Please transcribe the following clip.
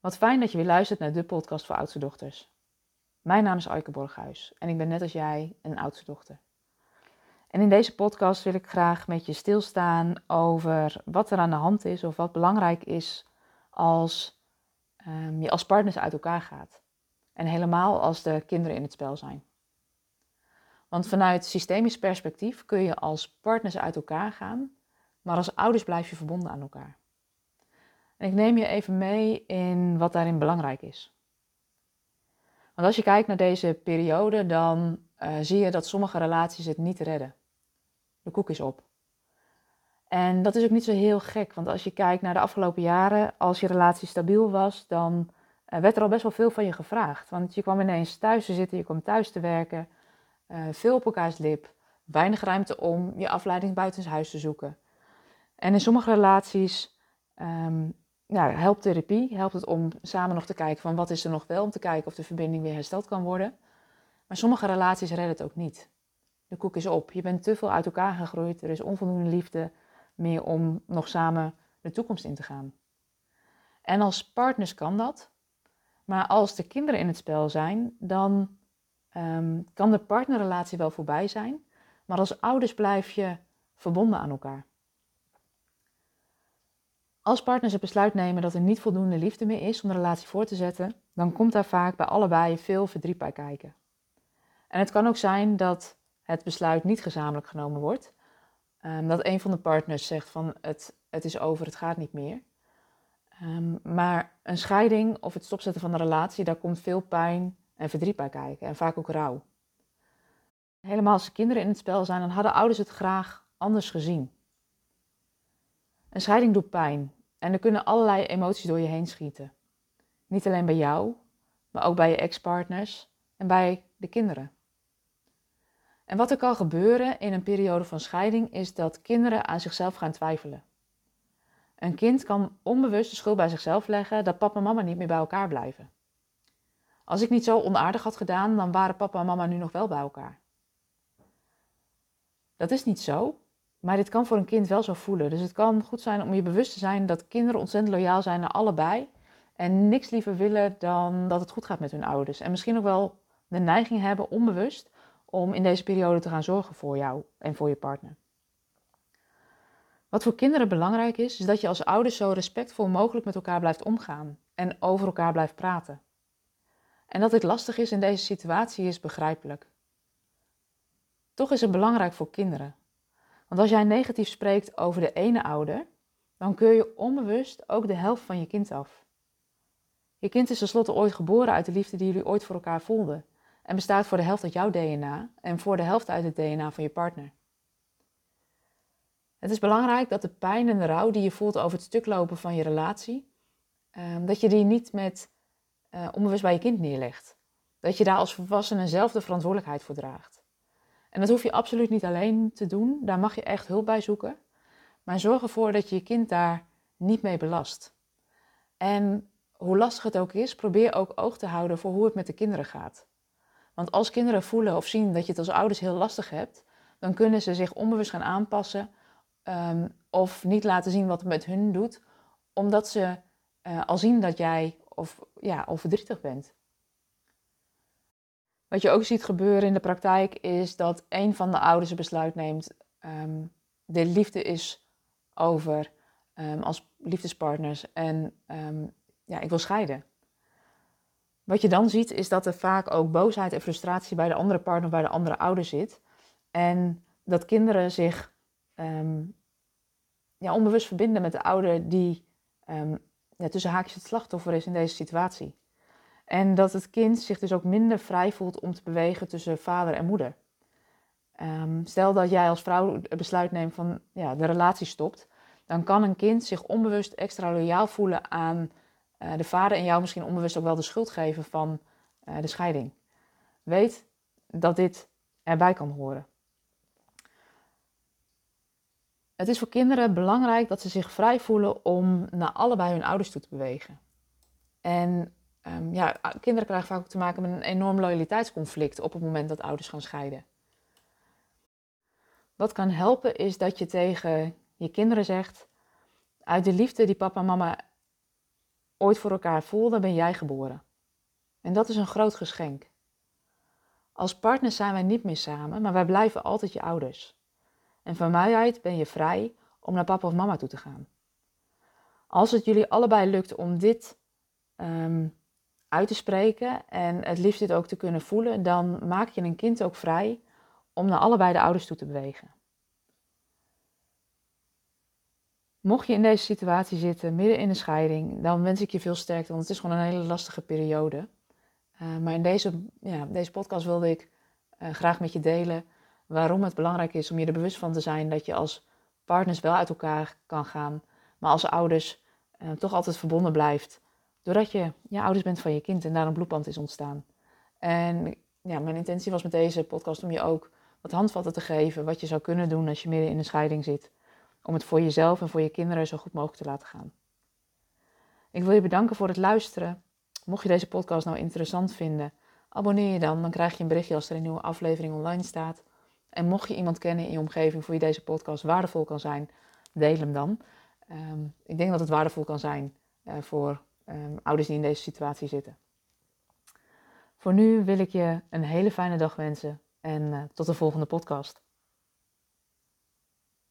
Wat fijn dat je weer luistert naar de podcast voor oudste dochters. Mijn naam is Aike Borghuis en ik ben net als jij een oudste dochter. En in deze podcast wil ik graag met je stilstaan over wat er aan de hand is of wat belangrijk is als um, je als partners uit elkaar gaat. En helemaal als de kinderen in het spel zijn. Want vanuit systemisch perspectief kun je als partners uit elkaar gaan, maar als ouders blijf je verbonden aan elkaar. En ik neem je even mee in wat daarin belangrijk is. Want als je kijkt naar deze periode, dan uh, zie je dat sommige relaties het niet redden. De koek is op. En dat is ook niet zo heel gek, want als je kijkt naar de afgelopen jaren, als je relatie stabiel was, dan uh, werd er al best wel veel van je gevraagd. Want je kwam ineens thuis te zitten, je kwam thuis te werken, uh, veel op elkaars lip, weinig ruimte om je afleiding buitenshuis te zoeken. En in sommige relaties um, nou, helpt therapie, helpt het om samen nog te kijken van wat is er nog wel, om te kijken of de verbinding weer hersteld kan worden. Maar sommige relaties redden het ook niet. De koek is op. Je bent te veel uit elkaar gegroeid. Er is onvoldoende liefde meer om nog samen de toekomst in te gaan. En als partners kan dat. Maar als de kinderen in het spel zijn, dan um, kan de partnerrelatie wel voorbij zijn. Maar als ouders blijf je verbonden aan elkaar. Als partners het besluit nemen dat er niet voldoende liefde meer is om de relatie voor te zetten, dan komt daar vaak bij allebei veel verdriet bij kijken. En het kan ook zijn dat het besluit niet gezamenlijk genomen wordt. Um, dat een van de partners zegt van het, het is over, het gaat niet meer. Um, maar een scheiding of het stopzetten van de relatie, daar komt veel pijn en verdriet bij kijken en vaak ook rouw. Helemaal als er kinderen in het spel zijn, dan hadden ouders het graag anders gezien. Een scheiding doet pijn, en er kunnen allerlei emoties door je heen schieten. Niet alleen bij jou, maar ook bij je ex-partners en bij de kinderen. En wat er kan gebeuren in een periode van scheiding is dat kinderen aan zichzelf gaan twijfelen. Een kind kan onbewust de schuld bij zichzelf leggen dat papa en mama niet meer bij elkaar blijven. Als ik niet zo onaardig had gedaan, dan waren papa en mama nu nog wel bij elkaar. Dat is niet zo, maar dit kan voor een kind wel zo voelen. Dus het kan goed zijn om je bewust te zijn dat kinderen ontzettend loyaal zijn naar allebei. En niks liever willen dan dat het goed gaat met hun ouders. En misschien ook wel de neiging hebben, onbewust, om in deze periode te gaan zorgen voor jou en voor je partner. Wat voor kinderen belangrijk is, is dat je als ouders zo respectvol mogelijk met elkaar blijft omgaan en over elkaar blijft praten. En dat dit lastig is in deze situatie is begrijpelijk. Toch is het belangrijk voor kinderen want als jij negatief spreekt over de ene ouder, dan keur je onbewust ook de helft van je kind af. Je kind is tenslotte ooit geboren uit de liefde die jullie ooit voor elkaar voelden en bestaat voor de helft uit jouw DNA en voor de helft uit het DNA van je partner. Het is belangrijk dat de pijn en de rouw die je voelt over het stuklopen van je relatie, ehm, dat je die niet met uh, onbewust bij je kind neerlegt. Dat je daar als volwassene zelf de verantwoordelijkheid voor draagt. En dat hoef je absoluut niet alleen te doen. Daar mag je echt hulp bij zoeken. Maar zorg ervoor dat je je kind daar niet mee belast. En hoe lastig het ook is, probeer ook oog te houden voor hoe het met de kinderen gaat. Want als kinderen voelen of zien dat je het als ouders heel lastig hebt, dan kunnen ze zich onbewust gaan aanpassen um, of niet laten zien wat het met hun doet, omdat ze uh, al zien dat jij of, ja, bent. Wat je ook ziet gebeuren in de praktijk is dat een van de ouders een besluit neemt: um, de liefde is over um, als liefdespartners en um, ja, ik wil scheiden. Wat je dan ziet is dat er vaak ook boosheid en frustratie bij de andere partner, bij de andere ouder zit. En dat kinderen zich ja, onbewust verbinden met de ouder die tussen haakjes het slachtoffer is in deze situatie. En dat het kind zich dus ook minder vrij voelt om te bewegen tussen vader en moeder. Um, stel dat jij als vrouw besluit neemt van ja, de relatie stopt, dan kan een kind zich onbewust extra loyaal voelen aan uh, de vader en jou misschien onbewust ook wel de schuld geven van uh, de scheiding. Weet dat dit erbij kan horen. Het is voor kinderen belangrijk dat ze zich vrij voelen om naar allebei hun ouders toe te bewegen. En Um, ja, kinderen krijgen vaak ook te maken met een enorm loyaliteitsconflict op het moment dat ouders gaan scheiden. Wat kan helpen is dat je tegen je kinderen zegt: uit de liefde die papa en mama ooit voor elkaar voelden, ben jij geboren. En dat is een groot geschenk. Als partners zijn wij niet meer samen, maar wij blijven altijd je ouders. En van mij uit ben je vrij om naar papa of mama toe te gaan. Als het jullie allebei lukt om dit um, uit te spreken en het liefst dit ook te kunnen voelen, dan maak je een kind ook vrij om naar allebei de ouders toe te bewegen. Mocht je in deze situatie zitten, midden in een scheiding, dan wens ik je veel sterkte, want het is gewoon een hele lastige periode. Uh, maar in deze, ja, deze podcast wilde ik uh, graag met je delen waarom het belangrijk is om je er bewust van te zijn dat je als partners wel uit elkaar kan gaan, maar als ouders uh, toch altijd verbonden blijft Doordat je ouders bent van je kind en daar een bloedband is ontstaan. En ja, mijn intentie was met deze podcast om je ook wat handvatten te geven. Wat je zou kunnen doen als je midden in een scheiding zit. Om het voor jezelf en voor je kinderen zo goed mogelijk te laten gaan. Ik wil je bedanken voor het luisteren. Mocht je deze podcast nou interessant vinden, abonneer je dan. Dan krijg je een berichtje als er een nieuwe aflevering online staat. En mocht je iemand kennen in je omgeving voor wie deze podcast waardevol kan zijn, deel hem dan. Um, ik denk dat het waardevol kan zijn uh, voor um, ouders die in deze situatie zitten. Voor nu wil ik je een hele fijne dag wensen en uh, tot de volgende podcast.